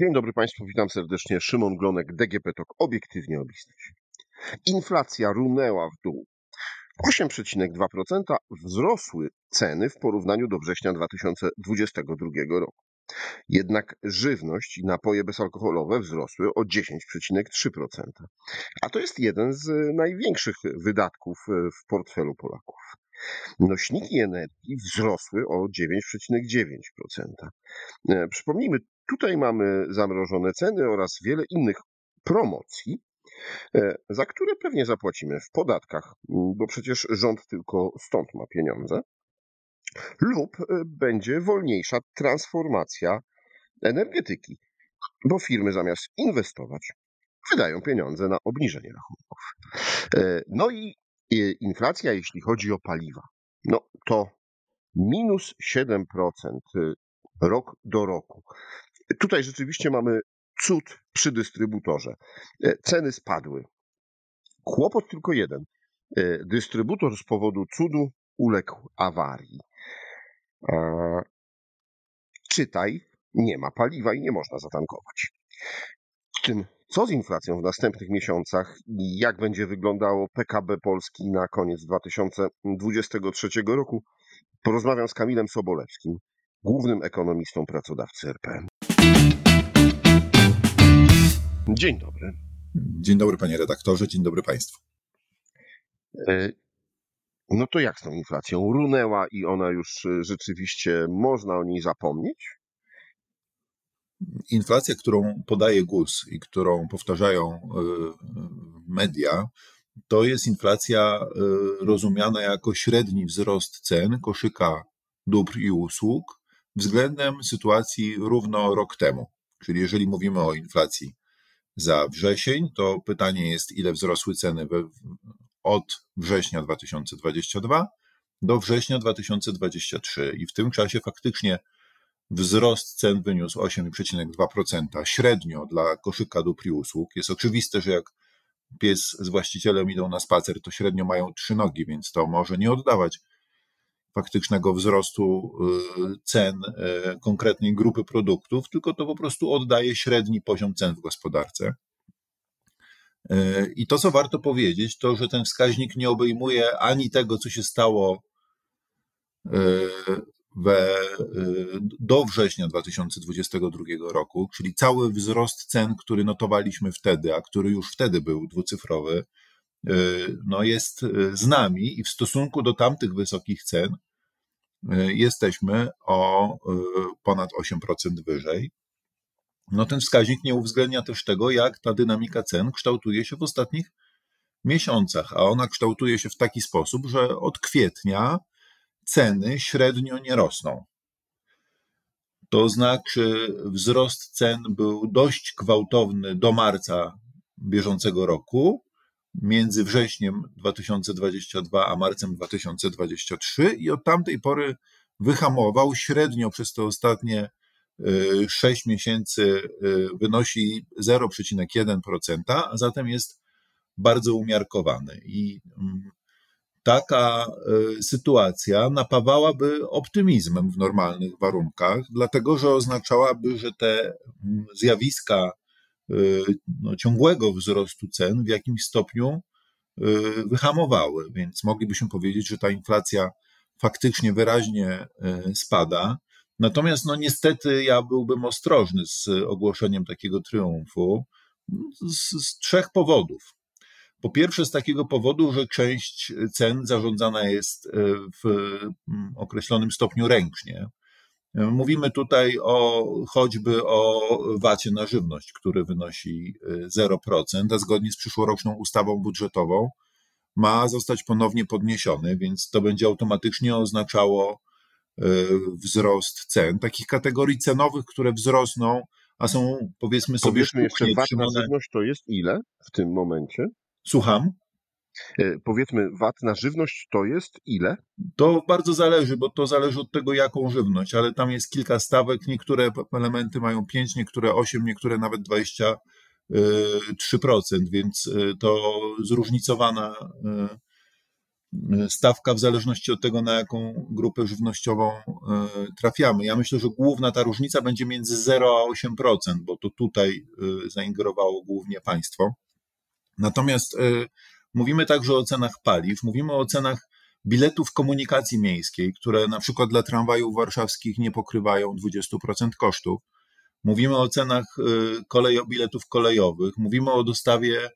Dzień dobry Państwu, witam serdecznie. Szymon Glonek, DGP TOK, obiektywnie o biznesie. Inflacja runęła w dół. 8,2% wzrosły ceny w porównaniu do września 2022 roku. Jednak żywność i napoje bezalkoholowe wzrosły o 10,3%. A to jest jeden z największych wydatków w portfelu Polaków. Nośniki energii wzrosły o 9,9%. E, przypomnijmy, tutaj mamy zamrożone ceny oraz wiele innych promocji, e, za które pewnie zapłacimy w podatkach, bo przecież rząd tylko stąd ma pieniądze, lub e, będzie wolniejsza transformacja energetyki, bo firmy zamiast inwestować, wydają pieniądze na obniżenie rachunków. No i inflacja, jeśli chodzi o paliwa, no to minus 7% y, rok do roku. Tutaj rzeczywiście mamy cud przy dystrybutorze. E, ceny spadły. Kłopot tylko jeden. E, dystrybutor z powodu cudu uległ awarii. Czytaj, nie ma paliwa i nie można zatankować. Tym co z inflacją w następnych miesiącach i jak będzie wyglądało PKB Polski na koniec 2023 roku, porozmawiam z Kamilem Sobolewskim, głównym ekonomistą pracodawcy RP. Dzień dobry. Dzień dobry panie redaktorze, dzień dobry państwu. E, no to jak z tą inflacją? Runęła i ona już e, rzeczywiście można o niej zapomnieć? inflacja, którą podaje GUS i którą powtarzają e, media, to jest inflacja rozumiana jako średni wzrost cen koszyka dóbr i usług względem sytuacji równo rok temu. Czyli jeżeli mówimy o inflacji za wrzesień, to pytanie jest, ile wzrosły ceny we, od września 2022 do września 2023. I w tym czasie faktycznie Wzrost cen wyniósł 8,2% średnio dla koszyka dóbr i usług. Jest oczywiste, że jak pies z właścicielem idą na spacer, to średnio mają trzy nogi, więc to może nie oddawać faktycznego wzrostu y, cen y, konkretnej grupy produktów, tylko to po prostu oddaje średni poziom cen w gospodarce. Y, I to, co warto powiedzieć, to, że ten wskaźnik nie obejmuje ani tego, co się stało we, do września 2022 roku, czyli cały wzrost cen, który notowaliśmy wtedy, a który już wtedy był dwucyfrowy, no jest y, z nami i w stosunku do tamtych wysokich cen jesteśmy o ponad 8% wyżej. No ten wskaźnik nie uwzględnia też tego, jak ta dynamika cen kształtuje się w ostatnich miesiącach, a ona kształtuje się w taki sposób, że od kwietnia ceny średnio nie rosną. To znaczy, wzrost cen był dość gwałtowny do marca bieżącego roku, między wrześniem 2022 a marcem 2023, i od tamtej pory wyhamował średnio przez te ostatnie 6 y, miesięcy y, wynosi 0,1%, a zatem jest bardzo umiarkowany. I mm, taka e, sytuacja napawałaby optymizmem w normalnych warunkach, dlatego że oznaczałaby, że te mm, zjawiska e, no, ciągłego wzrostu cen w jakimś stopniu e, wyhamowały, więc moglibyśmy powiedzieć, że ta inflacja faktycznie wyraźnie spada. Natomiast, no niestety, ja byłbym ostrożny z ogłoszeniem takiego triumfu z, z trzech powodów. Po pierwsze, z takiego powodu, że część cen zarządzana jest w mm, określonym stopniu ręcznie. Mówimy tutaj o choćby o wacie na żywność, który wynosi 0%, e, a zgodnie z przyszłoroczną ustawą budżetową ma zostać ponownie podniesiony, więc to będzie automatycznie oznaczało e, wzrost cen. Takich kategorii cenowych, które wzrosną, a są powiedzmy sobie. Powiedzmy jeszcze, VAT na żywność to jest ile w tym momencie? Słucham? E, powiedzmy, VAT na żywność to jest ile? To bardzo zależy, bo to zależy od tego, jaką żywność, ale tam jest kilka stawek. Niektóre elementy mają 5, niektóre 8, niektóre nawet 23%, więc e, to zróżnicowana, stawka w zależności od tego, na jaką grupę żywnościową trafiamy. Ja myślę, że główna ta różnica będzie między 0 a 8%, bo to tutaj zaingerowało głównie państwo. Natomiast mówimy także o cenach paliw, mówimy o cenach biletów komunikacji miejskiej, które na przykład dla tramwajów warszawskich nie pokrywają 20% kosztów. Mówimy o cenach y, kolejo, biletów kolejowych, mówimy o dostawie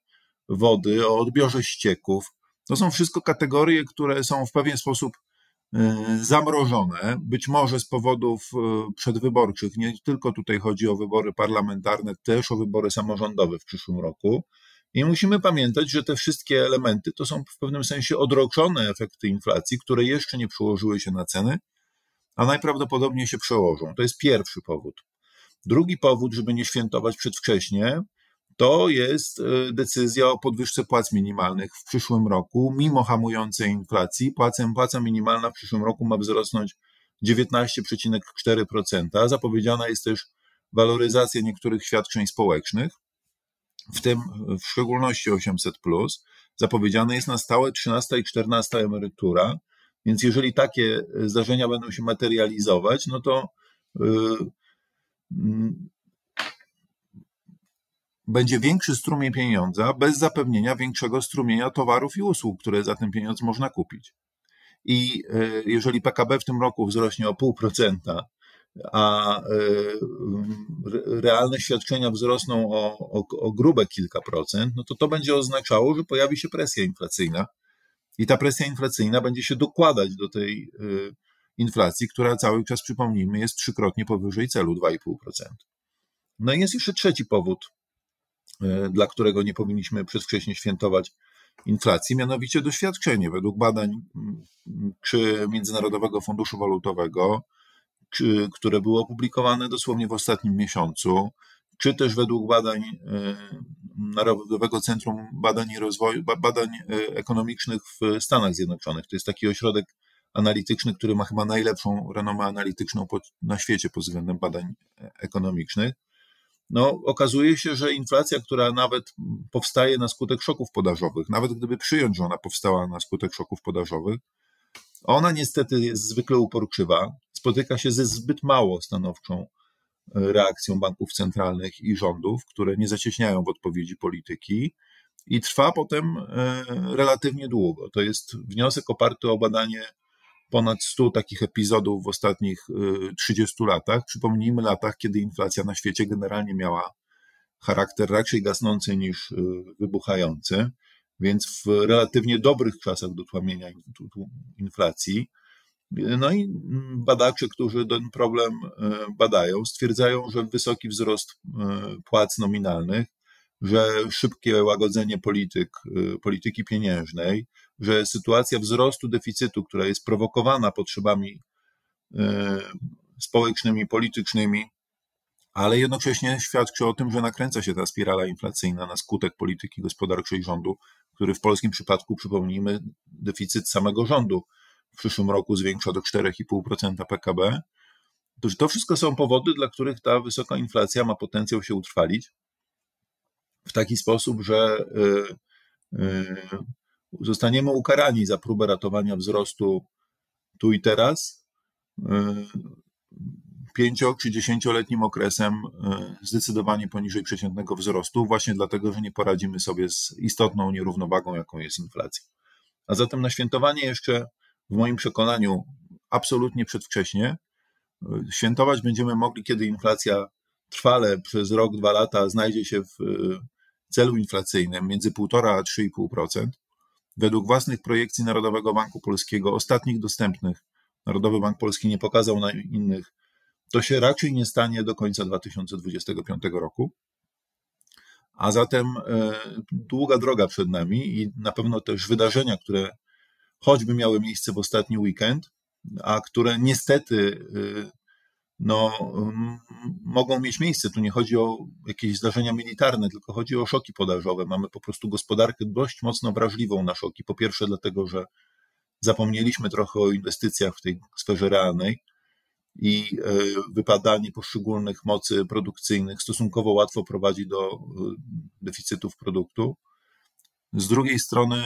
wody, o odbiorze ścieków. To są wszystko kategorie, które są w pewien sposób y, zamrożone, być może z powodów y, przedwyborczych. Nie tylko tutaj chodzi o wybory parlamentarne, też o wybory samorządowe w przyszłym roku. I musimy pamiętać, że te wszystkie elementy to są w pewnym sensie odroczone efekty inflacji, które jeszcze nie przełożyły się na ceny, a najprawdopodobniej się przełożą. To jest pierwszy powód. Drugi powód, żeby nie świętować przedwcześnie, to jest e, decyzja o podwyżce płac minimalnych w przyszłym roku, mimo hamującej inflacji. Płaca, płaca minimalna w przyszłym roku ma wzrosnąć 19,4%. Zapowiedziana jest też waloryzacja niektórych świadczeń społecznych w tym w szczególności 800, zapowiedziane jest na stałe 13 i 14 emerytura. Więc jeżeli takie zdarzenia będą się materializować, no to yy, będzie większy strumień pieniądza bez zapewnienia większego strumienia towarów i usług, które za ten pieniądz można kupić. I yy, jeżeli PKB w tym roku wzrośnie o 0,5%, a y, realne świadczenia wzrosną o, o, o grube kilka procent, no to to będzie oznaczało, że pojawi się presja inflacyjna i ta presja inflacyjna będzie się dokładać do tej y, inflacji, która cały czas, przypomnijmy, jest trzykrotnie powyżej celu 2,5%. No i jest jeszcze trzeci powód, y, dla którego nie powinniśmy przedwcześnie świętować inflacji, mianowicie doświadczenie. Według badań czy Międzynarodowego Funduszu Walutowego które były opublikowane dosłownie w ostatnim miesiącu, czy też według badań e, Narodowego Centrum Badań i Rozwoju, badań e, ekonomicznych w Stanach Zjednoczonych. To jest taki ośrodek analityczny, który ma chyba najlepszą renomę analityczną na świecie pod względem badań e, ekonomicznych. No, okazuje się, że inflacja, która nawet powstaje na skutek szoków podażowych, nawet gdyby przyjąć, że ona powstała na skutek szoków podażowych, ona niestety jest zwykle uporczywa, spotyka się ze zbyt mało stanowczą e, reakcją banków centralnych i rządów, które nie zacieśniają w odpowiedzi polityki i trwa potem e, relatywnie długo. To jest wniosek oparty o badanie ponad 100 takich epizodów w ostatnich 30 e, latach. Przypomnijmy latach, kiedy inflacja na świecie generalnie miała charakter raczej gasnący niż wybuchający. Więc w relatywnie dobrych czasach do tłamienia inflacji, no i badacze, którzy ten problem e, badają, stwierdzają, że wysoki wzrost e, płac nominalnych, że szybkie łagodzenie polityk, e, polityki pieniężnej, że sytuacja wzrostu deficytu, która jest prowokowana potrzebami społecznymi, politycznymi, ale jednocześnie świadczy o tym, że nakręca się ta spirala inflacyjna na skutek polityki gospodarczej rządu, który w polskim przypadku, przypomnijmy, deficyt samego rządu w przyszłym roku zwiększa do 4,5% PKB. To, to wszystko są powody, dla których ta wysoka inflacja ma potencjał się utrwalić w taki sposób, że y, y, zostaniemy ukarani za próbę ratowania wzrostu tu i teraz y, pięcio czy dziesięcioletnim okresem zdecydowanie poniżej przeciętnego wzrostu, właśnie dlatego, że nie poradzimy sobie z istotną nierównowagą, jaką jest inflacja. A zatem na świętowanie jeszcze, w moim przekonaniu, absolutnie przedwcześnie. Świętować będziemy mogli, kiedy inflacja trwale przez rok, dwa lata znajdzie się w e, celu inflacyjnym między 1,5 a 3,5%. Według własnych projekcji Narodowego Banku Polskiego, ostatnich dostępnych, Narodowy Bank Polski nie pokazał na innych to się raczej nie stanie do końca 2025 roku. A zatem e, długa droga przed nami i na pewno też wydarzenia, które choćby miały miejsce w ostatni weekend, a które niestety e, no, mogą mieć miejsce. Tu nie chodzi o jakieś zdarzenia militarne, tylko chodzi o szoki podażowe. Mamy po prostu gospodarkę dość mocno wrażliwą na szoki. Po pierwsze, dlatego, że zapomnieliśmy trochę o inwestycjach w tej sferze realnej i e, wypadanie poszczególnych mocy produkcyjnych stosunkowo łatwo prowadzi do e, deficytów produktu. Z drugiej strony,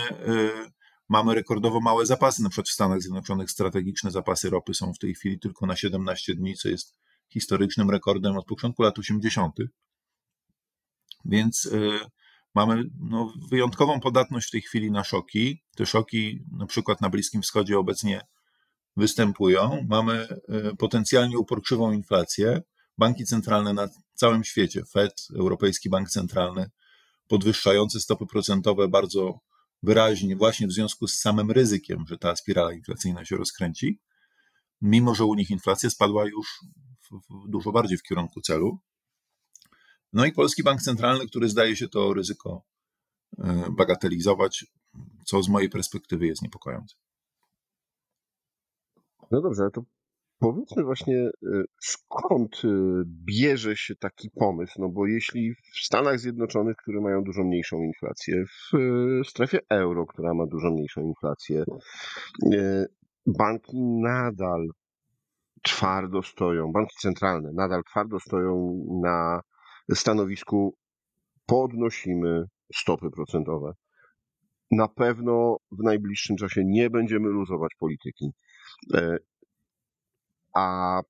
mamy rekordowo małe zapasy. Na przykład w Stanach Zjednoczonych strategiczne zapasy ropy są w tej chwili tylko na 17 dni, co jest historycznym rekordem od początku lat 80. Więc y, mamy no, wyjątkową podatność w tej chwili na szoki. Te szoki, na przykład na Bliskim Wschodzie, obecnie występują. Mamy y, potencjalnie uporczywą inflację. Banki centralne na całym świecie, Fed, Europejski Bank Centralny, podwyższające stopy procentowe bardzo wyraźnie, właśnie w związku z samym ryzykiem, że ta spirala inflacyjna się rozkręci, mimo że u nich inflacja spadła już w, w dużo bardziej w kierunku celu. No i Polski Bank Centralny, który zdaje się to ryzyko e, bagatelizować, co z mojej perspektywy jest niepokojące. No dobrze, to powiedzmy właśnie, e, skąd e, bierze się taki pomysł? No bo jeśli w Stanach Zjednoczonych, które mają dużo mniejszą inflację, w strefie euro, która ma dużo mniejszą inflację, banki nadal twardo stoją, banki centralne nadal twardo stoją na stanowisku podnosimy stopy procentowe. Na pewno w najbliższym czasie nie będziemy luzować polityki. A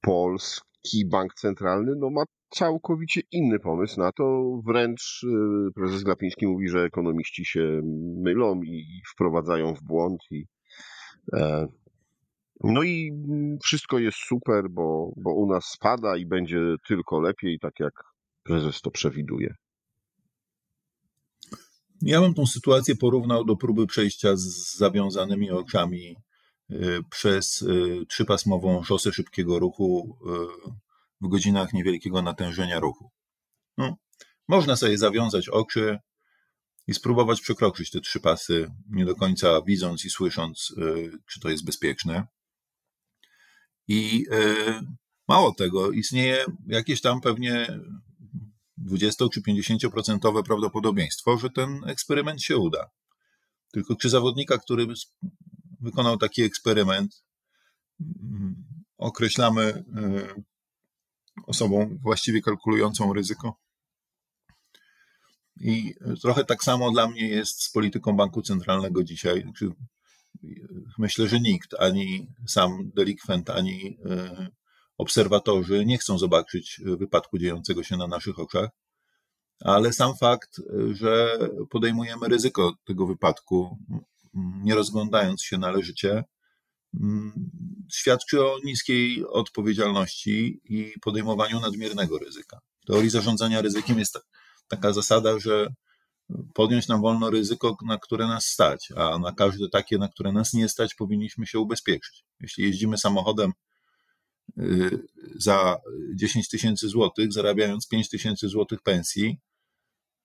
polski bank centralny no, ma całkowicie inny pomysł na to. Wręcz e, prezes Glapiński mówi, że ekonomiści się mylą i wprowadzają w błąd i e, no i wszystko jest super, bo, bo u nas spada i będzie tylko lepiej, tak jak prezes to przewiduje. Ja bym tą sytuację porównał do próby przejścia z zawiązanymi oczami y, przez y, trzypasmową szosę szybkiego ruchu y, w godzinach niewielkiego natężenia ruchu. No, można sobie zawiązać oczy i spróbować przekroczyć te trzy pasy, nie do końca widząc i słysząc, czy to jest bezpieczne. I mało tego, istnieje jakieś tam pewnie 20 czy 50% prawdopodobieństwo, że ten eksperyment się uda. Tylko czy zawodnika, który wykonał taki eksperyment, określamy e, osobą właściwie kalkulującą ryzyko? I trochę tak samo dla mnie jest z polityką banku centralnego dzisiaj. Myślę, że nikt, ani sam delikwent, ani e, obserwatorzy nie chcą zobaczyć wypadku dziejącego się na naszych oczach, ale sam fakt, że podejmujemy ryzyko tego wypadku, nie rozglądając się należycie, świadczy o niskiej odpowiedzialności i podejmowaniu nadmiernego ryzyka. W teorii zarządzania ryzykiem jest taka zasada, że podjąć nam wolno ryzyko, na które nas stać, a na każde takie, na które nas nie stać, powinniśmy się ubezpieczyć. Jeśli jeździmy samochodem y, za 10 tysięcy złotych, zarabiając 5 tysięcy złotych pensji,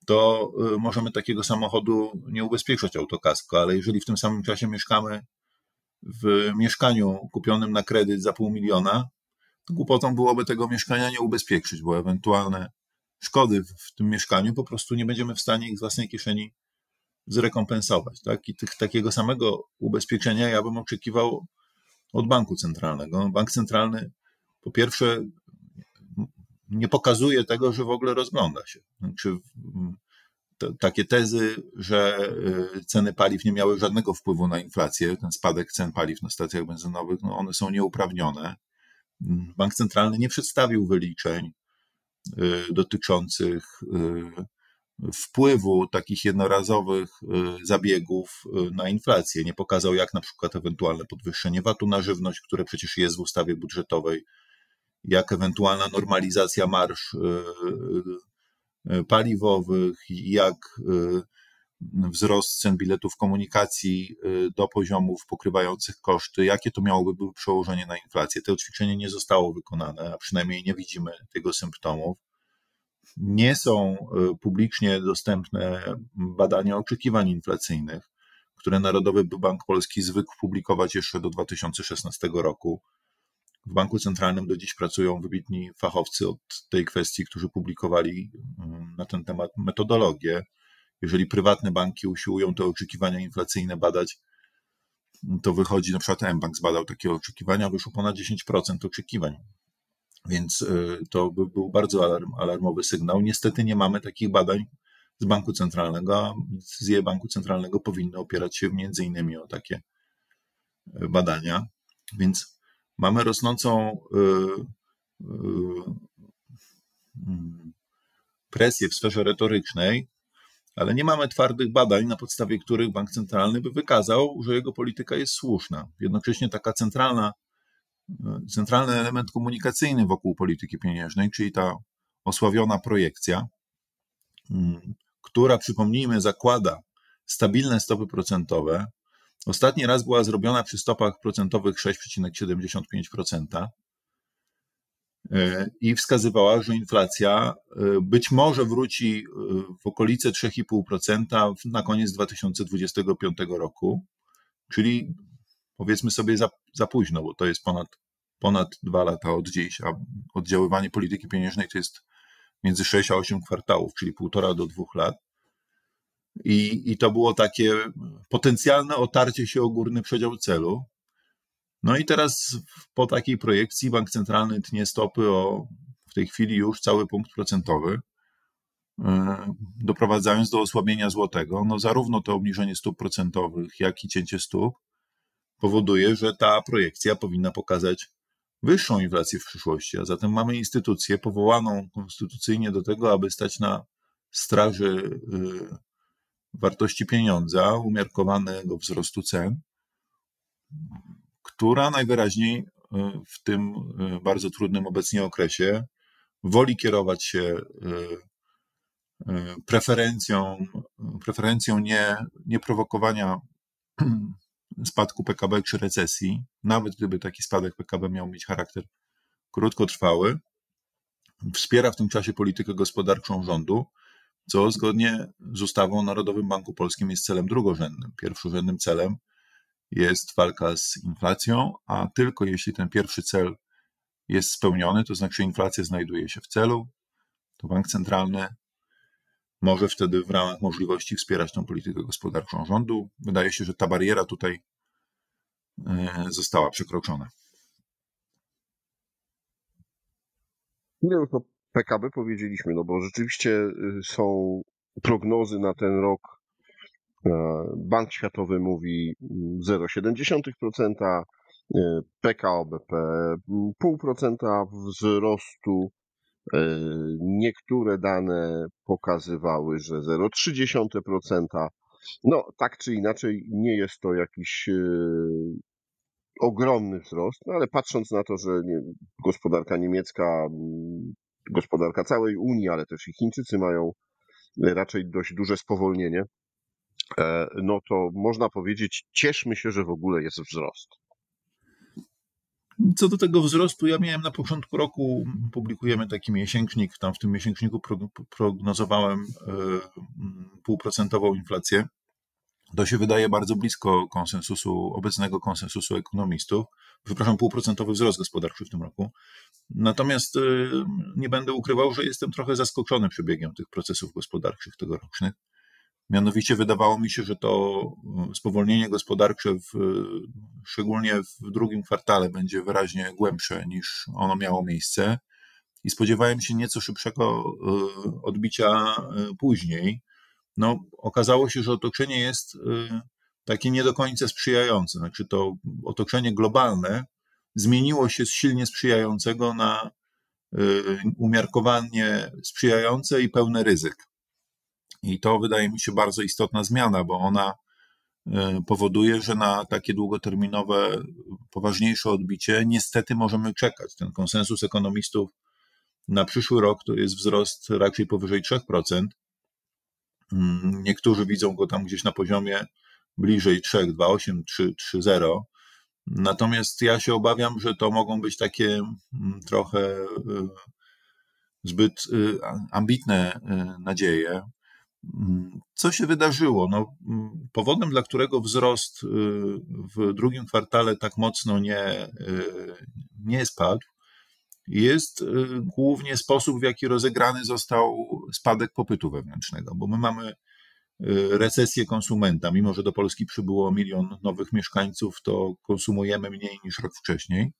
to y, możemy takiego samochodu nie ubezpieczać autokasko, ale jeżeli w tym samym czasie mieszkamy w mieszkaniu kupionym na kredyt za pół miliona, to głupotą byłoby tego mieszkania nie ubezpieczyć, bo ewentualne szkody w tym mieszkaniu, po prostu nie będziemy w stanie ich z własnej kieszeni zrekompensować. Tak? I tych, takiego samego ubezpieczenia ja bym oczekiwał od banku centralnego. Bank centralny po pierwsze nie pokazuje tego, że w ogóle rozgląda się. To, takie tezy, że y, ceny paliw nie miały żadnego wpływu na inflację, ten spadek cen paliw na stacjach benzynowych, no one są nieuprawnione. Bank centralny nie przedstawił wyliczeń Y, dotyczących y, wpływu takich jednorazowych zabiegów na inflację. Nie pokazał, jak na przykład ewentualne podwyższenie VAT-u na żywność, które przecież jest w ustawie budżetowej, jak ewentualna normalizacja marsz paliwowych, jak wzrost cen biletów komunikacji do poziomów pokrywających koszty, jakie to miałoby przełożenie na inflację. To ćwiczenie nie zostało wykonane, a przynajmniej nie widzimy tego symptomów. Nie są publicznie dostępne badania oczekiwań inflacyjnych, które Narodowy Bank Polski zwykł publikować jeszcze do 2016 roku. W Banku Centralnym do dziś pracują wybitni fachowcy od tej kwestii, którzy publikowali mm, na ten temat metodologię. Jeżeli prywatne banki usiłują te oczekiwania inflacyjne badać, to wychodzi, na przykład mBank zbadał takie oczekiwania, wyszło ponad 10% oczekiwań więc y, to by był bardzo alarm, alarmowy sygnał. Niestety nie mamy takich badań z banku centralnego, a decyzje banku centralnego powinny opierać się między innymi o takie badania. Więc mamy rosnącą presję w sferze retorycznej, ale nie mamy twardych badań, na podstawie których bank centralny by wykazał, że jego polityka jest słuszna. Jednocześnie taka centralna, centralny element komunikacyjny wokół polityki pieniężnej, czyli ta osławiona projekcja, mm, która, przypomnijmy, zakłada stabilne stopy procentowe. Ostatni raz była zrobiona przy stopach procentowych 6,75%. E, i wskazywała, że inflacja e, być może wróci e, w okolice 3,5% na koniec 2025 roku, czyli powiedzmy sobie za, za późno, bo to jest ponad, ponad dwa lata od dziś, a oddziaływanie polityki pieniężnej to jest między 6 a 8 kwartałów, czyli półtora do dwóch lat. I, I to było takie potencjalne otarcie się o górny przedział celu. No i teraz po takiej projekcji bank centralny tnie stopy o w tej chwili już cały punkt procentowy, e, doprowadzając do osłabienia złotego. No zarówno to obniżenie stóp procentowych, jak i cięcie stóp powoduje, że ta projekcja powinna pokazać wyższą inflację w przyszłości, a zatem mamy instytucję powołaną konstytucyjnie do tego, aby stać na straży e, wartości pieniądza, umiarkowanego wzrostu cen która najwyraźniej e, w tym e, bardzo trudnym obecnie okresie woli kierować się e, preferencją, preferencją nie, nie prowokowania spadku PKB czy recesji, nawet gdyby taki spadek PKB miał mieć charakter krótkotrwały, wspiera w tym czasie politykę gospodarczą rządu, co zgodnie z ustawą o Narodowym Banku Polskim jest celem drugorzędnym. Pierwszorzędnym celem jest walka z inflacją, a tylko jeśli ten pierwszy cel jest spełniony, to znaczy inflacja znajduje się w celu, to bank centralny może wtedy w ramach możliwości wspierać tą politykę gospodarczą rządu. Wydaje się, że ta bariera tutaj e, została przekroczona. Ile już o PKB powiedzieliśmy, no bo rzeczywiście y, są prognozy na ten rok E, Bank Światowy mówi 0,7%, PKO BP 0,5% wzrostu. E, niektóre dane pokazywały, że 0,3%. No, tak czy inaczej, nie jest to jakiś e, ogromny wzrost, no ale patrząc na to, że gospodarka niemiecka, gospodarka całej Unii, ale też i Chińczycy mają raczej dość duże spowolnienie, E, no to można powiedzieć, cieszmy się, że w ogóle jest wzrost. Co do tego wzrostu, ja miałem na początku roku, publikujemy taki miesięcznik, tam w tym miesięczniku prognozowałem e, półprocentową inflację. To się wydaje bardzo blisko konsensusu, obecnego konsensusu ekonomistów. Przepraszam, półprocentowy wzrost gospodarczy w tym roku. Natomiast e, nie będę ukrywał, że jestem trochę zaskoczony przebiegiem tych procesów gospodarczych tegorocznych. Mianowicie wydawało mi się, że to e, spowolnienie gospodarcze, w, szczególnie w drugim kwartale, będzie wyraźnie głębsze niż ono miało miejsce. I spodziewałem się nieco szybszego odbicia później. No, okazało się, że otoczenie jest takie nie do końca sprzyjające. Znaczy, to otoczenie globalne zmieniło się z silnie sprzyjającego na umiarkowanie sprzyjające i pełne ryzyk. I to wydaje mi się bardzo istotna zmiana, bo ona e, powoduje, że na takie długoterminowe, poważniejsze odbicie niestety możemy czekać. Ten konsensus ekonomistów na przyszły rok to jest wzrost raczej powyżej 3%. Mm, niektórzy widzą go tam gdzieś na poziomie bliżej 3, 2,8, 3, 3,0. Natomiast ja się obawiam, że to mogą być takie mm, trochę e, zbyt e, ambitne nadzieje. Co się wydarzyło? No, powodem, dla którego wzrost y, w drugim kwartale tak mocno nie, y, nie spadł, jest y, głównie sposób, w jaki rozegrany został spadek popytu wewnętrznego, bo my mamy recesję konsumenta. Mimo, że do Polski przybyło milion nowych mieszkańców, to konsumujemy mniej niż rok wcześniej.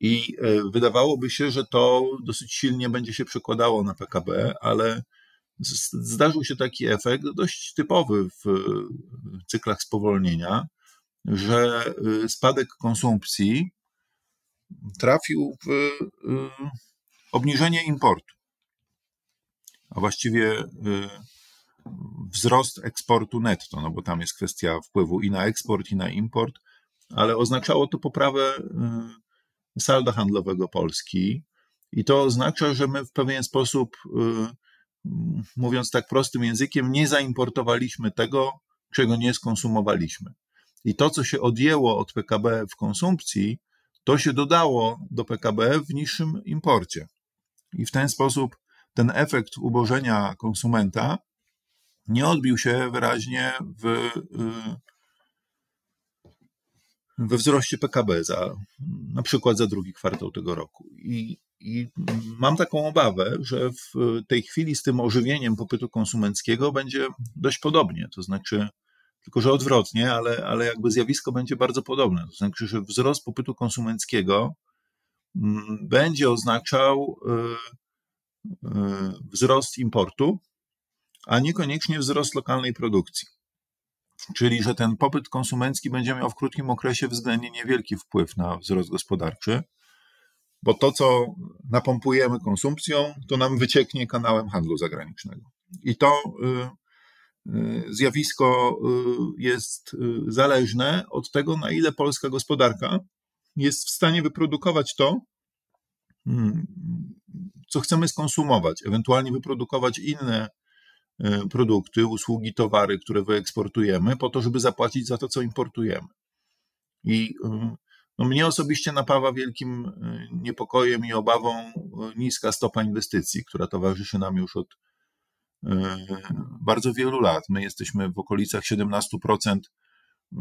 I wydawałoby się, że to dosyć silnie będzie się przekładało na PKB, ale zdarzył się taki efekt dość typowy w cyklach spowolnienia, że spadek konsumpcji trafił w obniżenie importu, a właściwie wzrost eksportu netto, no bo tam jest kwestia wpływu i na eksport, i na import, ale oznaczało to poprawę y, salda handlowego Polski. I to oznacza, że my w pewien sposób, y, mówiąc tak prostym językiem, nie zaimportowaliśmy tego, czego nie skonsumowaliśmy. I to, co się odjęło od PKB w konsumpcji, to się dodało do PKB w niższym imporcie. I w ten sposób ten efekt ubożenia konsumenta nie odbił się wyraźnie w, y, we wzroście PKB za na przykład za drugi kwartał tego roku. I, I mam taką obawę, że w tej chwili z tym ożywieniem popytu konsumenckiego będzie dość podobnie. To znaczy, tylko że odwrotnie, ale, ale jakby zjawisko będzie bardzo podobne. To znaczy, że wzrost popytu konsumenckiego mm, będzie oznaczał y, y, wzrost importu, a niekoniecznie wzrost lokalnej produkcji. Czyli, że ten popyt konsumencki będzie miał w krótkim okresie względnie niewielki wpływ na wzrost gospodarczy, bo to, co napompujemy konsumpcją, to nam wycieknie kanałem handlu zagranicznego. I to y, zjawisko y, jest zależne od tego, na ile polska gospodarka jest w stanie wyprodukować to, hmm, co chcemy skonsumować, ewentualnie wyprodukować inne produkty, usługi, towary, które wyeksportujemy, po to, żeby zapłacić za to, co importujemy. I no, mnie osobiście napawa wielkim niepokojem i obawą niska stopa inwestycji, która towarzyszy nam już od bardzo wielu lat. My jesteśmy w okolicach 17%.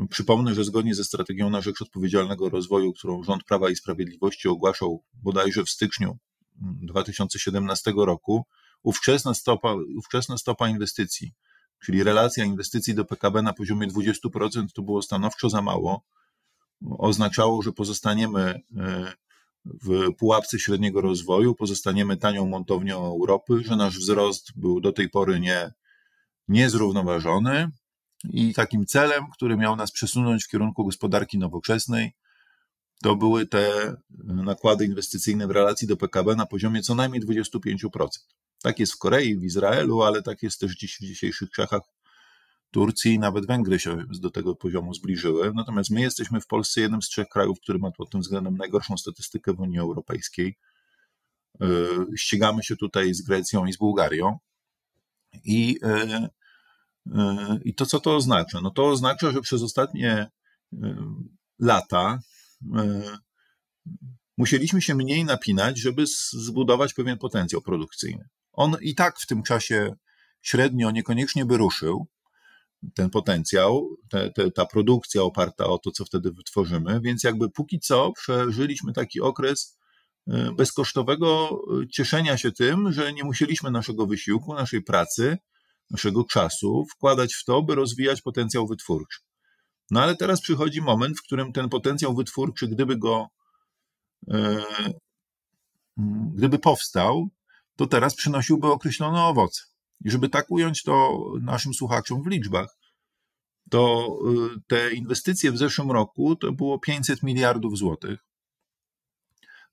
Przypomnę, że zgodnie ze strategią na rzecz odpowiedzialnego rozwoju, którą rząd Prawa i Sprawiedliwości ogłaszał bodajże w styczniu 2017 roku, ówczesna stopa, ówczesna stopa inwestycji, czyli relacja inwestycji do PKB na poziomie 20% to było stanowczo za mało. Oznaczało, że pozostaniemy e, w pułapce średniego rozwoju, pozostaniemy tanią montownią Europy, że nasz wzrost był do tej pory nie, niezrównoważony i takim celem, który miał nas przesunąć w kierunku gospodarki nowoczesnej, to były te nakłady inwestycyjne w relacji do PKB na poziomie co najmniej 25%. Tak jest w Korei, w Izraelu, ale tak jest też dziś w dzisiejszych Czechach, Turcji i nawet Węgry się do tego poziomu zbliżyły. Natomiast my jesteśmy w Polsce jednym z trzech krajów, który ma pod tym względem najgorszą statystykę w Unii Europejskiej. Yy, ścigamy się tutaj z Grecją i z Bułgarią. I, yy, yy, I to co to oznacza? No to oznacza, że przez ostatnie lata musieliśmy się mniej napinać, żeby zbudować pewien potencjał produkcyjny. On i tak w tym czasie średnio niekoniecznie by ruszył, ten potencjał, te, te, ta produkcja oparta o to, co wtedy wytworzymy, więc jakby póki co przeżyliśmy taki okres y, bezkosztowego y, cieszenia się tym, że nie musieliśmy naszego wysiłku, naszej pracy, naszego czasu wkładać w to, by rozwijać potencjał wytwórczy. No ale teraz przychodzi moment, w którym ten potencjał wytwórczy, gdyby go, e, gdyby powstał, to teraz przynosiłby określone owoce. I żeby tak ująć to naszym słuchaczom w liczbach, to y, te inwestycje w zeszłym roku to było 500 miliardów złotych.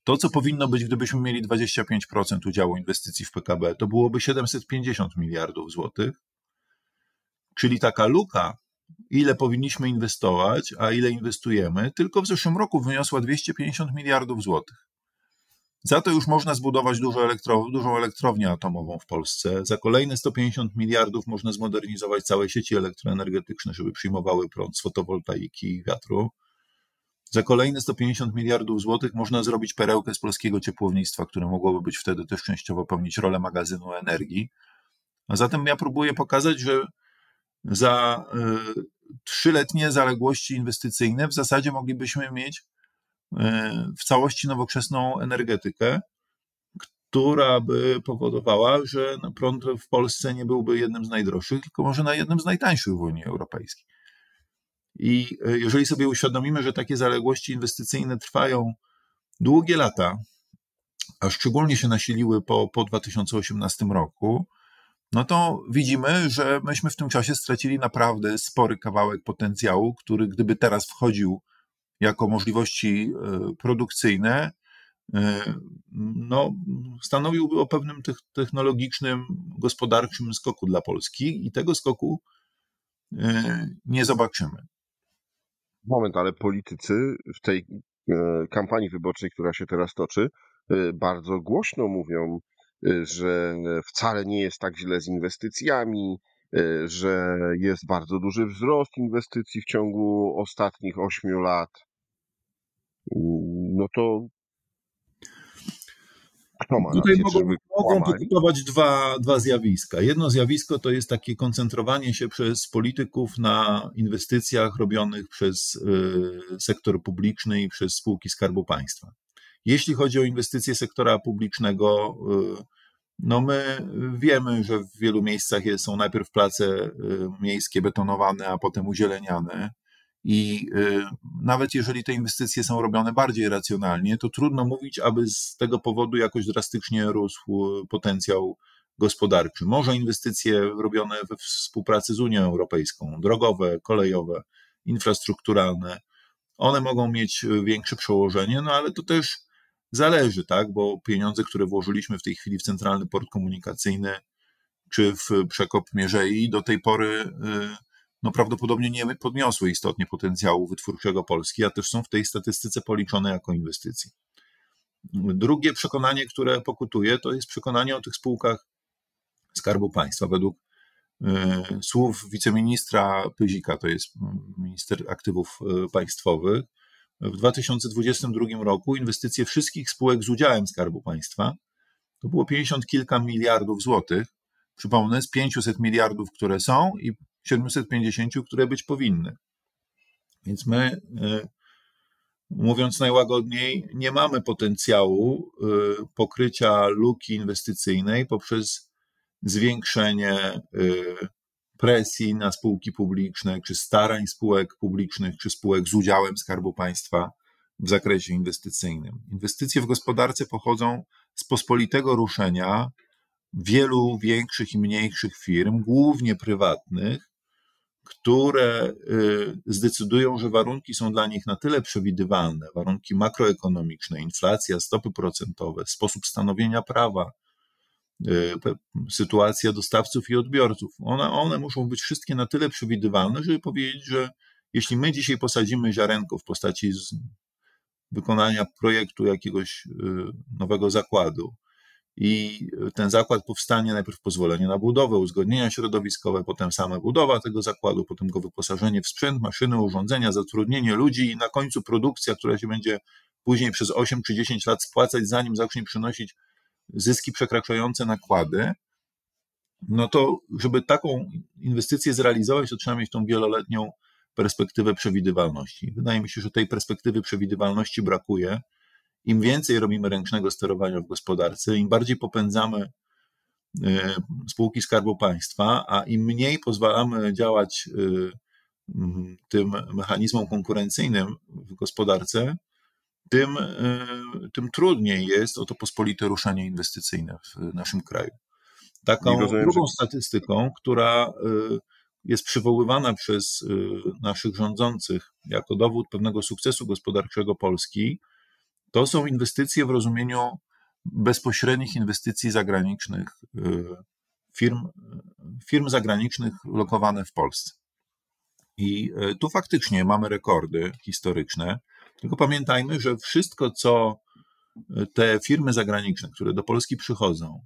To, co powinno być, gdybyśmy mieli 25% udziału inwestycji w PKB, to byłoby 750 miliardów złotych. Czyli taka luka, ile powinniśmy inwestować, a ile inwestujemy, tylko w zeszłym roku wyniosła 250 miliardów złotych. Za to już można zbudować dużo elektro, dużą elektrownię atomową w Polsce. Za kolejne 150 miliardów można zmodernizować całe sieci elektroenergetyczne, żeby przyjmowały prąd z fotowoltaiki i wiatru. Za kolejne 150 miliardów złotych można zrobić perełkę z polskiego ciepłownictwa, które mogłoby być wtedy też częściowo pełnić rolę magazynu energii. A zatem ja próbuję pokazać, że za y, trzyletnie zaległości inwestycyjne w zasadzie moglibyśmy mieć w całości nowoczesną energetykę, która by powodowała, że prąd w Polsce nie byłby jednym z najdroższych, tylko może na jednym z najtańszych w Unii Europejskiej. I e, jeżeli sobie uświadomimy, że takie zaległości inwestycyjne trwają długie lata, a szczególnie się nasiliły po, po 2018 roku, no to widzimy, że myśmy w tym czasie stracili naprawdę spory kawałek potencjału, który gdyby teraz wchodził jako możliwości e, produkcyjne, e, no, stanowiłby o pewnym technologicznym, gospodarczym skoku dla Polski i tego skoku e, nie zobaczymy. Moment, ale politycy w tej kampanii wyborczej, która się teraz toczy, bardzo głośno mówią, że wcale nie jest tak źle z inwestycjami, że jest bardzo duży wzrost inwestycji w ciągu ostatnich ośmiu lat no to kto ma Tutaj rację, mogą, mogą pokutować dwa, dwa zjawiska. Jedno zjawisko to jest takie koncentrowanie się przez polityków na inwestycjach robionych przez y, sektor publiczny i przez spółki Skarbu Państwa. Jeśli chodzi o inwestycje sektora publicznego, y, no my wiemy, że w wielu miejscach są najpierw place y, miejskie betonowane, a potem uzieleniane. I y, nawet jeżeli te inwestycje są robione bardziej racjonalnie, to trudno mówić, aby z tego powodu jakoś drastycznie rósł potencjał gospodarczy. Może inwestycje robione we współpracy z Unią Europejską, drogowe, kolejowe, infrastrukturalne, one mogą mieć większe przełożenie, no ale to też zależy, tak, bo pieniądze, które włożyliśmy w tej chwili w Centralny Port Komunikacyjny czy w przekop Mierzei, do tej pory y, no prawdopodobnie nie podniosły istotnie potencjału wytwórczego Polski, a też są w tej statystyce policzone jako inwestycje. Drugie przekonanie, które pokutuje, to jest przekonanie o tych spółkach Skarbu Państwa. Według y, słów wiceministra Pyzika, to jest minister aktywów y, państwowych, w 2022 roku inwestycje wszystkich spółek z udziałem Skarbu Państwa to było 50 kilka miliardów złotych. Przypomnę, z 500 miliardów, które są i 750, które być powinny. Więc my, e, mówiąc najłagodniej, nie mamy potencjału e, pokrycia luki inwestycyjnej poprzez zwiększenie e, presji na spółki publiczne, czy starań spółek publicznych, czy spółek z udziałem Skarbu Państwa w zakresie inwestycyjnym. Inwestycje w gospodarce pochodzą z pospolitego ruszenia wielu większych i mniejszych firm, głównie prywatnych, które y, zdecydują, że warunki są dla nich na tyle przewidywalne, warunki makroekonomiczne, inflacja, stopy procentowe, sposób stanowienia prawa, y, sytuacja dostawców i odbiorców. One, one muszą być wszystkie na tyle przewidywalne, żeby powiedzieć, że jeśli my dzisiaj posadzimy ziarenko w postaci wykonania projektu jakiegoś y, nowego zakładu, i ten zakład powstanie najpierw pozwolenie na budowę, uzgodnienia środowiskowe, potem sama budowa tego zakładu, potem go wyposażenie w sprzęt, maszyny, urządzenia, zatrudnienie ludzi i na końcu produkcja, która się będzie później przez 8 czy 10 lat spłacać, zanim zacznie przynosić zyski przekraczające nakłady. No to, żeby taką inwestycję zrealizować, to trzeba mieć tą wieloletnią perspektywę przewidywalności. Wydaje mi się, że tej perspektywy przewidywalności brakuje im więcej robimy ręcznego sterowania w gospodarce, im bardziej popędzamy e, spółki Skarbu Państwa, a im mniej pozwalamy działać e, tym mechanizmom konkurencyjnym w gospodarce, tym, e, tym trudniej jest o to pospolite ruszenie inwestycyjne w naszym kraju. Taką rozumiem, drugą że... statystyką, która jest przywoływana przez naszych rządzących jako dowód pewnego sukcesu gospodarczego Polski, to są inwestycje w rozumieniu bezpośrednich inwestycji zagranicznych, y, firm, firm zagranicznych lokowane w Polsce. I y, tu faktycznie mamy rekordy historyczne, tylko pamiętajmy, że wszystko, co y, te firmy zagraniczne, które do Polski przychodzą,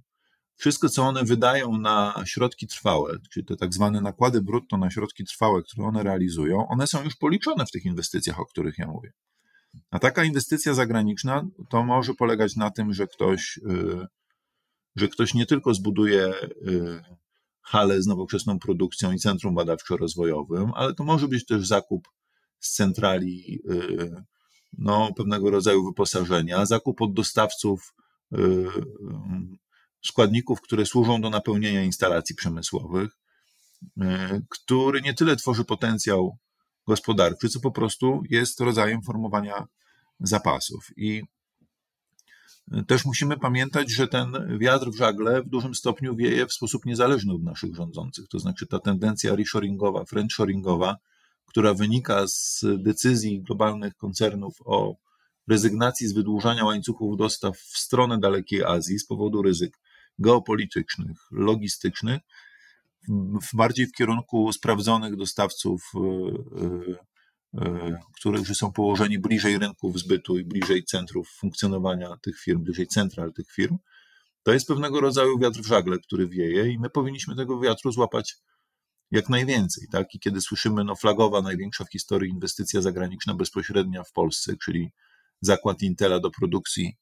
wszystko, co one wydają na środki trwałe, czyli te tak zwane nakłady brutto na środki trwałe, które one realizują, one są już policzone w tych inwestycjach, o których ja mówię. A taka inwestycja zagraniczna to może polegać na tym, że ktoś, y, że ktoś nie tylko zbuduje y, halę z nowoczesną produkcją i centrum badawczo-rozwojowym, ale to może być też zakup z centrali y, no, pewnego rodzaju wyposażenia, zakup od dostawców składników, które służą do napełnienia instalacji przemysłowych, który nie tyle tworzy potencjał gospodarczy, co po prostu jest rodzajem formowania zapasów. I też musimy pamiętać, że ten wiatr w żagle w dużym stopniu wieje w sposób niezależny od naszych rządzących. To znaczy ta tendencja reshoringowa, friendshoringowa, która wynika z decyzji globalnych koncernów o rezygnacji z wydłużania łańcuchów dostaw w stronę dalekiej Azji z powodu ryzyk geopolitycznych, logistycznych, bardziej w kierunku sprawdzonych dostawców, e, e, e, którzy są położeni bliżej rynków zbytu i bliżej centrów funkcjonowania tych firm, bliżej central tych firm. To jest pewnego rodzaju wiatr w żagle, który wieje, i my powinniśmy tego wiatru złapać jak najwięcej. Tak? I kiedy słyszymy, no, flagowa, największa w historii inwestycja zagraniczna bezpośrednia w Polsce, czyli zakład Intela do produkcji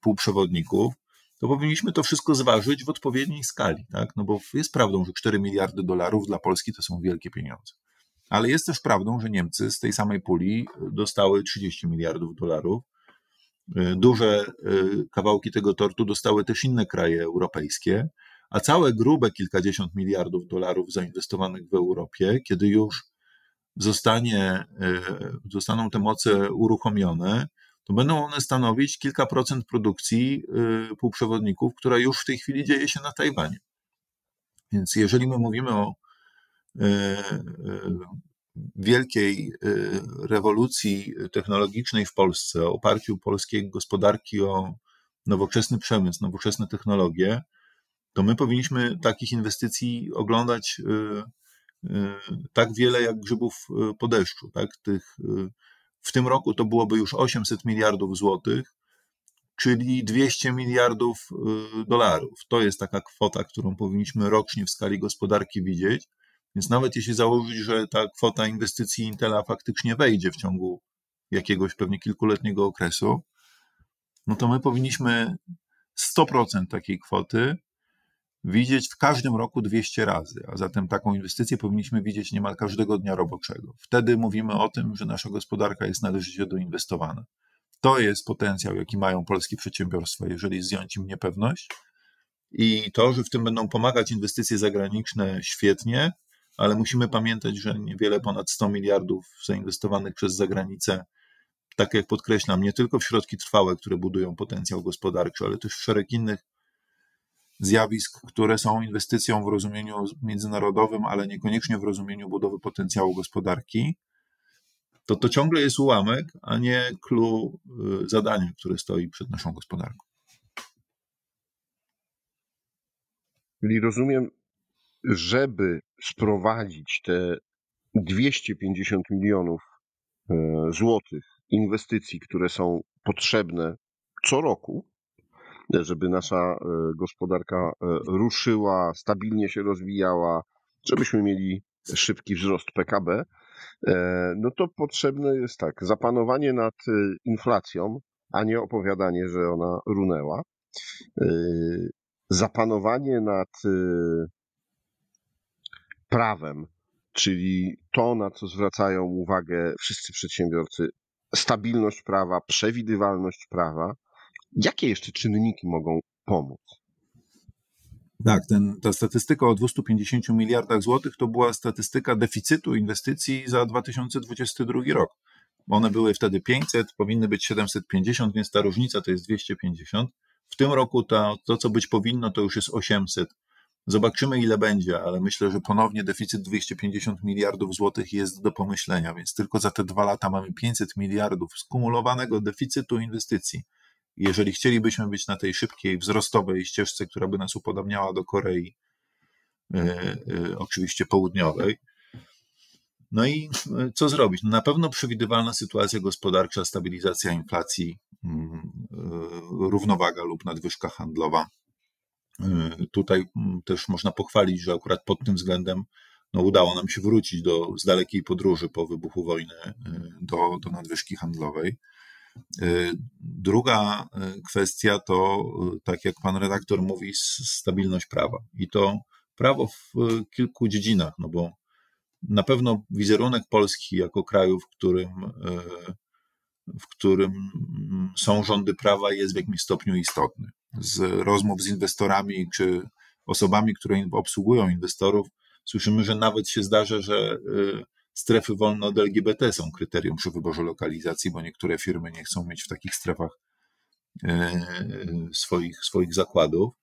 półprzewodników, to powinniśmy to wszystko zważyć w odpowiedniej skali, tak? No bo jest prawdą, że 4 miliardy dolarów dla Polski to są wielkie pieniądze. Ale jest też prawdą, że Niemcy z tej samej puli dostały 30 miliardów dolarów. Y, duże y, kawałki tego tortu dostały też inne kraje europejskie, a całe grube kilkadziesiąt miliardów dolarów zainwestowanych w Europie, kiedy już zostanie, zostaną te moce uruchomione, to będą one stanowić kilka procent produkcji y, półprzewodników, która już w tej chwili dzieje się na Tajwanie. Więc jeżeli my mówimy o y, y, wielkiej rewolucji technologicznej w Polsce, o oparciu polskiej gospodarki o nowoczesny przemysł, nowoczesne technologie, to my powinniśmy takich inwestycji oglądać tak wiele jak grzybów po deszczu, tak? Tych w tym roku to byłoby już 800 miliardów złotych, czyli 200 miliardów y, dolarów. To jest taka kwota, którą powinniśmy rocznie w skali gospodarki widzieć. Więc nawet jeśli założyć, że ta kwota inwestycji Intela faktycznie wejdzie w ciągu jakiegoś pewnie kilkuletniego okresu, no to my powinniśmy 100% takiej kwoty widzieć w każdym roku 200 razy, a zatem taką inwestycję powinniśmy widzieć niemal każdego dnia roboczego. Wtedy mówimy o tym, że nasza gospodarka jest należycie doinwestowana. To jest potencjał, jaki mają polskie przedsiębiorstwa, jeżeli zdjąć im niepewność. I to, że w tym będą pomagać inwestycje zagraniczne, świetnie, ale musimy pamiętać, że niewiele ponad 100 miliardów zainwestowanych przez zagranicę, tak jak podkreślam, nie tylko w środki trwałe, które budują potencjał gospodarczy, ale też w szereg innych zjawisk, które są inwestycją w rozumieniu międzynarodowym, ale niekoniecznie w rozumieniu budowy potencjału gospodarki, to to ciągle jest ułamek, a nie clue y, zadania, które stoi przed naszą gospodarką. Czyli rozumiem, żeby sprowadzić te 250 milionów y, złotych inwestycji, które są potrzebne co roku, żeby nasza e, gospodarka e, ruszyła, stabilnie się rozwijała, żebyśmy mieli szybki wzrost PKB, e, no to potrzebne jest tak, zapanowanie nad inflacją, a nie opowiadanie, że ona runęła. Zapanowanie nad prawem, czyli to, na co zwracają uwagę wszyscy przedsiębiorcy, stabilność prawa, przewidywalność prawa, Jakie jeszcze czynniki mogą pomóc? Tak, ten, ta statystyka o 250 miliardach złotych to była statystyka deficytu inwestycji za 2022 rok. One były wtedy 500, powinny być 750, więc ta różnica to jest 250. W tym roku to, to co być powinno, to już jest 800. Zobaczymy, ile będzie, ale myślę, że ponownie deficyt 250 miliardów złotych jest do pomyślenia, więc tylko za te dwa lata mamy 500 miliardów skumulowanego deficytu inwestycji. Jeżeli chcielibyśmy być na tej szybkiej, wzrostowej ścieżce, która by nas upodobniała do Korei, e, e, oczywiście południowej, no i e, co zrobić? No na pewno przewidywalna sytuacja gospodarcza, stabilizacja inflacji, mm, równowaga lub nadwyżka handlowa. Tutaj mm, też można pochwalić, że akurat pod tym względem no, udało nam się wrócić do, z dalekiej podróży po wybuchu wojny do, do nadwyżki handlowej. Y, druga y, kwestia to, y, tak jak pan redaktor mówi, stabilność prawa. I to prawo w kilku dziedzinach, no bo na pewno wizerunek Polski jako kraju, w którym, w którym są rządy prawa, jest w jakimś stopniu istotny. Z rozmów z inwestorami czy osobami, które obsługują inwestorów, słyszymy, że nawet się zdarza, że strefy wolne od LGBT są kryterium przy wyborze lokalizacji, bo niektóre firmy nie chcą mieć w takich strefach swoich, swoich zakładów.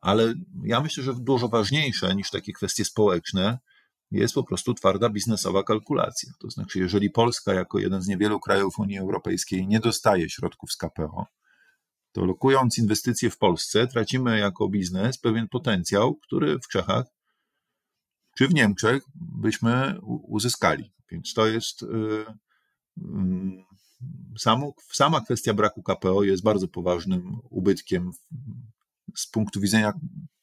Ale ja myślę, że dużo ważniejsze niż takie kwestie społeczne jest po prostu twarda biznesowa kalkulacja. To znaczy, jeżeli Polska jako jeden z niewielu krajów Unii Europejskiej nie dostaje środków z KPO, to lokując inwestycje w Polsce, tracimy jako biznes pewien potencjał, który w Czechach czy w Niemczech byśmy uzyskali. Więc to jest. Y, mm, samo, sama kwestia braku KPO jest bardzo poważnym ubytkiem z punktu widzenia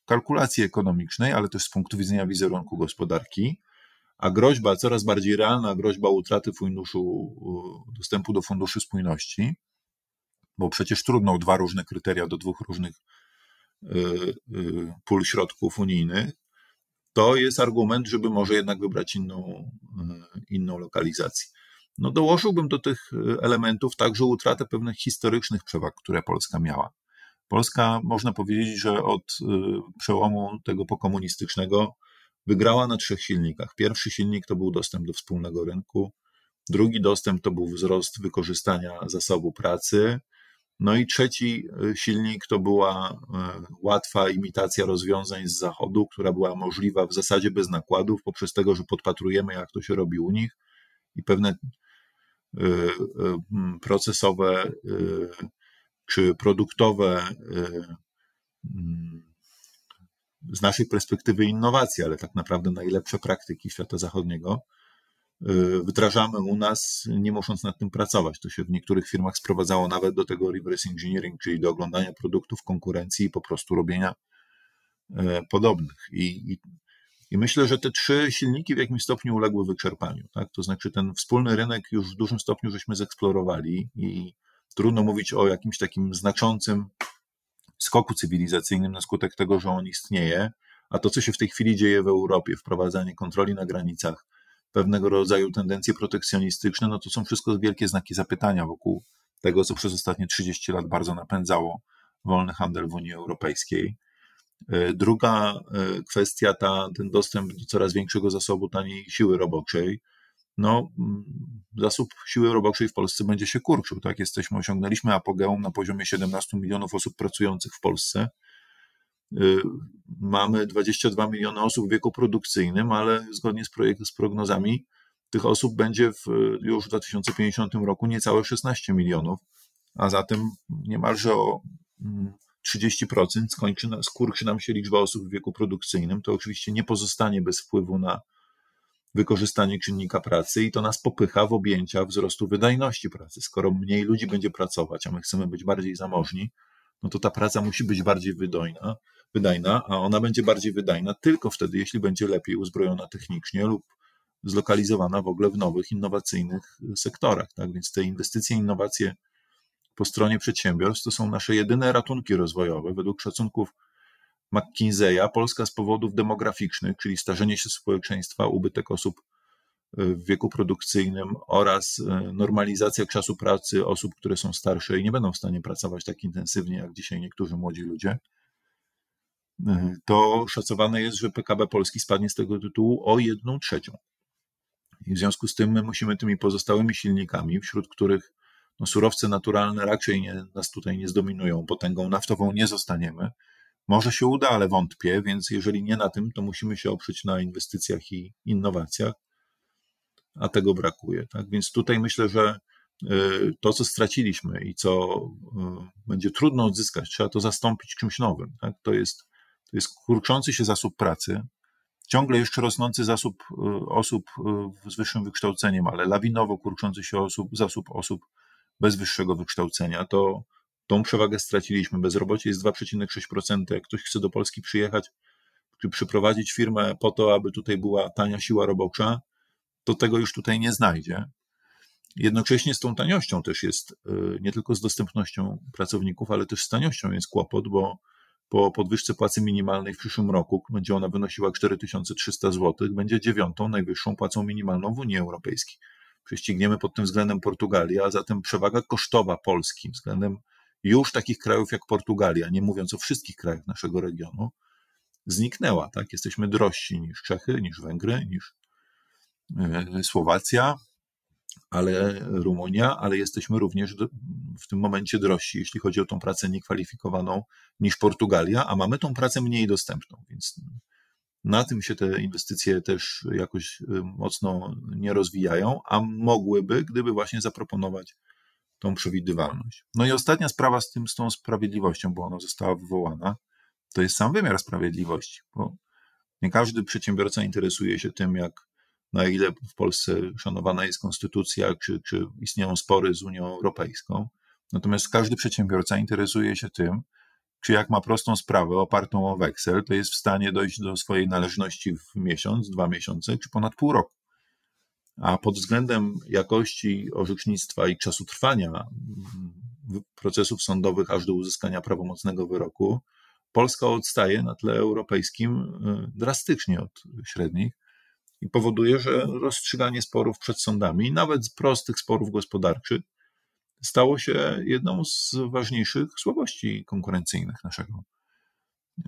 kalkulacji ekonomicznej, ale też z punktu widzenia wizerunku gospodarki, a groźba, coraz bardziej realna groźba utraty funduszu, dostępu do funduszu spójności, bo przecież trudno dwa różne kryteria do dwóch różnych y, y, pól środków unijnych, to jest argument, żeby może jednak wybrać inną, y, inną lokalizację. No dołożyłbym do tych elementów także utratę pewnych historycznych przewag, które Polska miała. Polska, można powiedzieć, że od y, przełomu tego pokomunistycznego wygrała na trzech silnikach. Pierwszy silnik to był dostęp do wspólnego rynku, drugi dostęp to był wzrost wykorzystania zasobu pracy, no i trzeci y, silnik to była y, łatwa imitacja rozwiązań z Zachodu, która była możliwa w zasadzie bez nakładów, poprzez tego, że podpatrujemy, jak to się robi u nich i pewne procesowe czy produktowe y, mm, z naszej perspektywy innowacje, ale tak naprawdę najlepsze praktyki świata zachodniego. y, wdrażamy u nas, nie musząc nad tym pracować. To się w niektórych firmach sprowadzało nawet do tego reverse engineering, czyli do oglądania produktów konkurencji i po prostu robienia y, podobnych. I, i, i myślę, że te trzy silniki w jakimś stopniu uległy wyczerpaniu. Tak? To znaczy, ten wspólny rynek już w dużym stopniu żeśmy zeksplorowali i trudno mówić o jakimś takim znaczącym skoku cywilizacyjnym na skutek tego, że on istnieje, a to, co się w tej chwili dzieje w Europie, wprowadzanie kontroli na granicach, pewnego rodzaju tendencje protekcjonistyczne, no to są wszystko wielkie znaki zapytania wokół tego, co przez ostatnie 30 lat bardzo napędzało wolny handel w Unii Europejskiej. E, druga e, kwestia, ta, ten dostęp do coraz większego zasobu taniej siły roboczej, no, mm, zasób siły roboczej w Polsce będzie się kurczył. Tak? Jesteśmy, osiągnęliśmy apogeum na poziomie 17 milionów osób pracujących w Polsce. Y, mamy 22 miliony osób w wieku produkcyjnym, ale zgodnie z, projekt, z prognozami tych osób będzie w, już w 2050 roku niecałe 16 milionów, a zatem niemalże o 30% mm, skończy, skurczy nam się liczba osób w wieku produkcyjnym. To oczywiście nie pozostanie bez wpływu na wykorzystanie czynnika pracy i to nas popycha w objęcia wzrostu wydajności pracy. Skoro mniej ludzi będzie pracować, a my chcemy być bardziej zamożni, no to ta praca musi być bardziej wydajna, wydajna, a ona będzie bardziej wydajna tylko wtedy, jeśli będzie lepiej uzbrojona technicznie lub zlokalizowana w ogóle w nowych, innowacyjnych sektorach. Tak? Więc te inwestycje, innowacje po stronie przedsiębiorstw to są nasze jedyne ratunki rozwojowe. Według szacunków McKinseya, Polska z powodów demograficznych, czyli starzenie się społeczeństwa, ubytek osób e, w wieku produkcyjnym oraz e, normalizacja czasu pracy osób, które są starsze i nie będą w stanie pracować tak intensywnie jak dzisiaj niektórzy młodzi ludzie, to szacowane jest, że PKB Polski spadnie z tego tytułu o jedną trzecią. I w związku z tym my musimy tymi pozostałymi silnikami, wśród których no, surowce naturalne raczej nie, nas tutaj nie zdominują, potęgą naftową nie zostaniemy, może się uda, ale wątpię, więc jeżeli nie na tym, to musimy się oprzeć na inwestycjach i innowacjach, a tego brakuje. Tak? Więc tutaj myślę, że y, to, co straciliśmy i co y, będzie trudno odzyskać, trzeba to zastąpić czymś nowym. Tak? To, jest, to jest kurczący się zasób pracy, ciągle jeszcze rosnący zasób y, osób z wyższym wykształceniem, ale lawinowo kurczący się osób, zasób osób bez wyższego wykształcenia. To Tą przewagę straciliśmy. Bezrobocie jest 2,6%. Jak ktoś chce do Polski przyjechać, czy przyprowadzić firmę po to, aby tutaj była tania siła robocza, to tego już tutaj nie znajdzie. Jednocześnie z tą taniością też jest, y, nie tylko z dostępnością pracowników, ale też z taniością jest kłopot, bo po podwyżce płacy minimalnej w przyszłym roku będzie ona wynosiła 4300 zł, będzie dziewiątą najwyższą płacą minimalną w Unii Europejskiej. Prześcigniemy pod tym względem Portugalię, a zatem przewaga kosztowa Polski względem już takich krajów jak Portugalia, nie mówiąc o wszystkich krajach naszego regionu, zniknęła. Tak? Jesteśmy drożsi niż Czechy, niż Węgry, niż e, Słowacja, ale Rumunia, ale jesteśmy również w tym momencie drożsi, jeśli chodzi o tą pracę niekwalifikowaną niż Portugalia, a mamy tą pracę mniej dostępną, więc na tym się te inwestycje też jakoś y, mocno nie rozwijają, a mogłyby, gdyby właśnie zaproponować tą przewidywalność. No i ostatnia sprawa z tym, z tą sprawiedliwością, bo ona została wywołana, to jest sam wymiar sprawiedliwości, bo nie każdy przedsiębiorca interesuje się tym, jak na ile w Polsce szanowana jest konstytucja, czy, czy istnieją spory z Unią Europejską. Natomiast każdy przedsiębiorca interesuje się tym, czy jak ma prostą sprawę opartą o weksel, to jest w stanie dojść do swojej należności w miesiąc, dwa miesiące, czy ponad pół roku. A pod względem jakości orzecznictwa i czasu trwania procesów sądowych aż do uzyskania prawomocnego wyroku, Polska odstaje na tle europejskim y, drastycznie od średnich i powoduje, że rozstrzyganie sporów przed sądami, nawet prostych sporów gospodarczych, stało się jedną z ważniejszych słabości konkurencyjnych naszego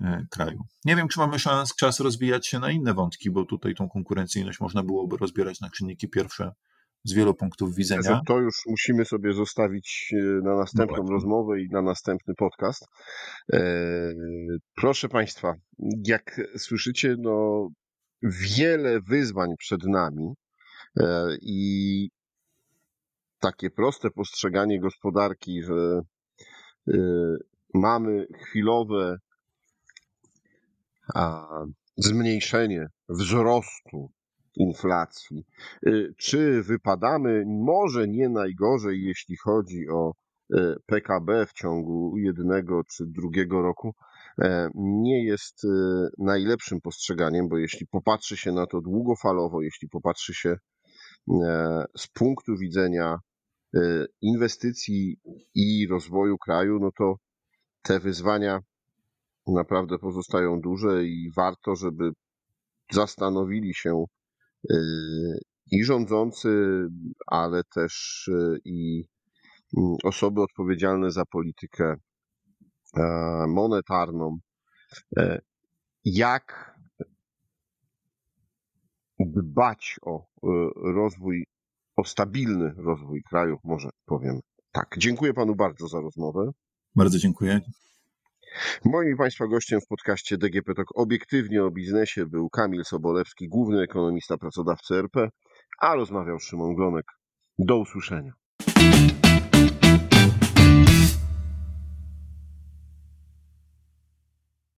e, kraju. Nie wiem, czy mamy szans, czas rozwijać się na inne wątki, bo tutaj tą konkurencyjność można byłoby rozbierać na czynniki pierwsze z wielu punktów widzenia. To już musimy sobie zostawić e, na następną no rozmowę i na następny podcast. E, proszę Państwa, jak słyszycie, no wiele wyzwań przed nami i takie proste postrzeganie gospodarki, że y, mamy chwilowe zmniejszenie wzrostu inflacji, y, czy wypadamy? Może nie najgorzej, jeśli chodzi o PKB w ciągu jednego czy drugiego roku, e, nie jest najlepszym postrzeganiem, bo jeśli popatrzy się na to długofalowo, jeśli popatrzy się e, z punktu widzenia inwestycji i rozwoju kraju, no to te wyzwania naprawdę pozostają duże i warto, żeby zastanowili się i rządzący, ale też i mm, osoby odpowiedzialne za politykę e, monetarną, e, jak dbać o rozwój o stabilny rozwój kraju, może powiem tak. Dziękuję panu bardzo za rozmowę. Bardzo dziękuję. Moim Państwa gościem w podcaście DGP Talk obiektywnie o biznesie był Kamil Sobolewski, główny ekonomista pracodawcy RP, a rozmawiał Szymon Glonek. Do usłyszenia.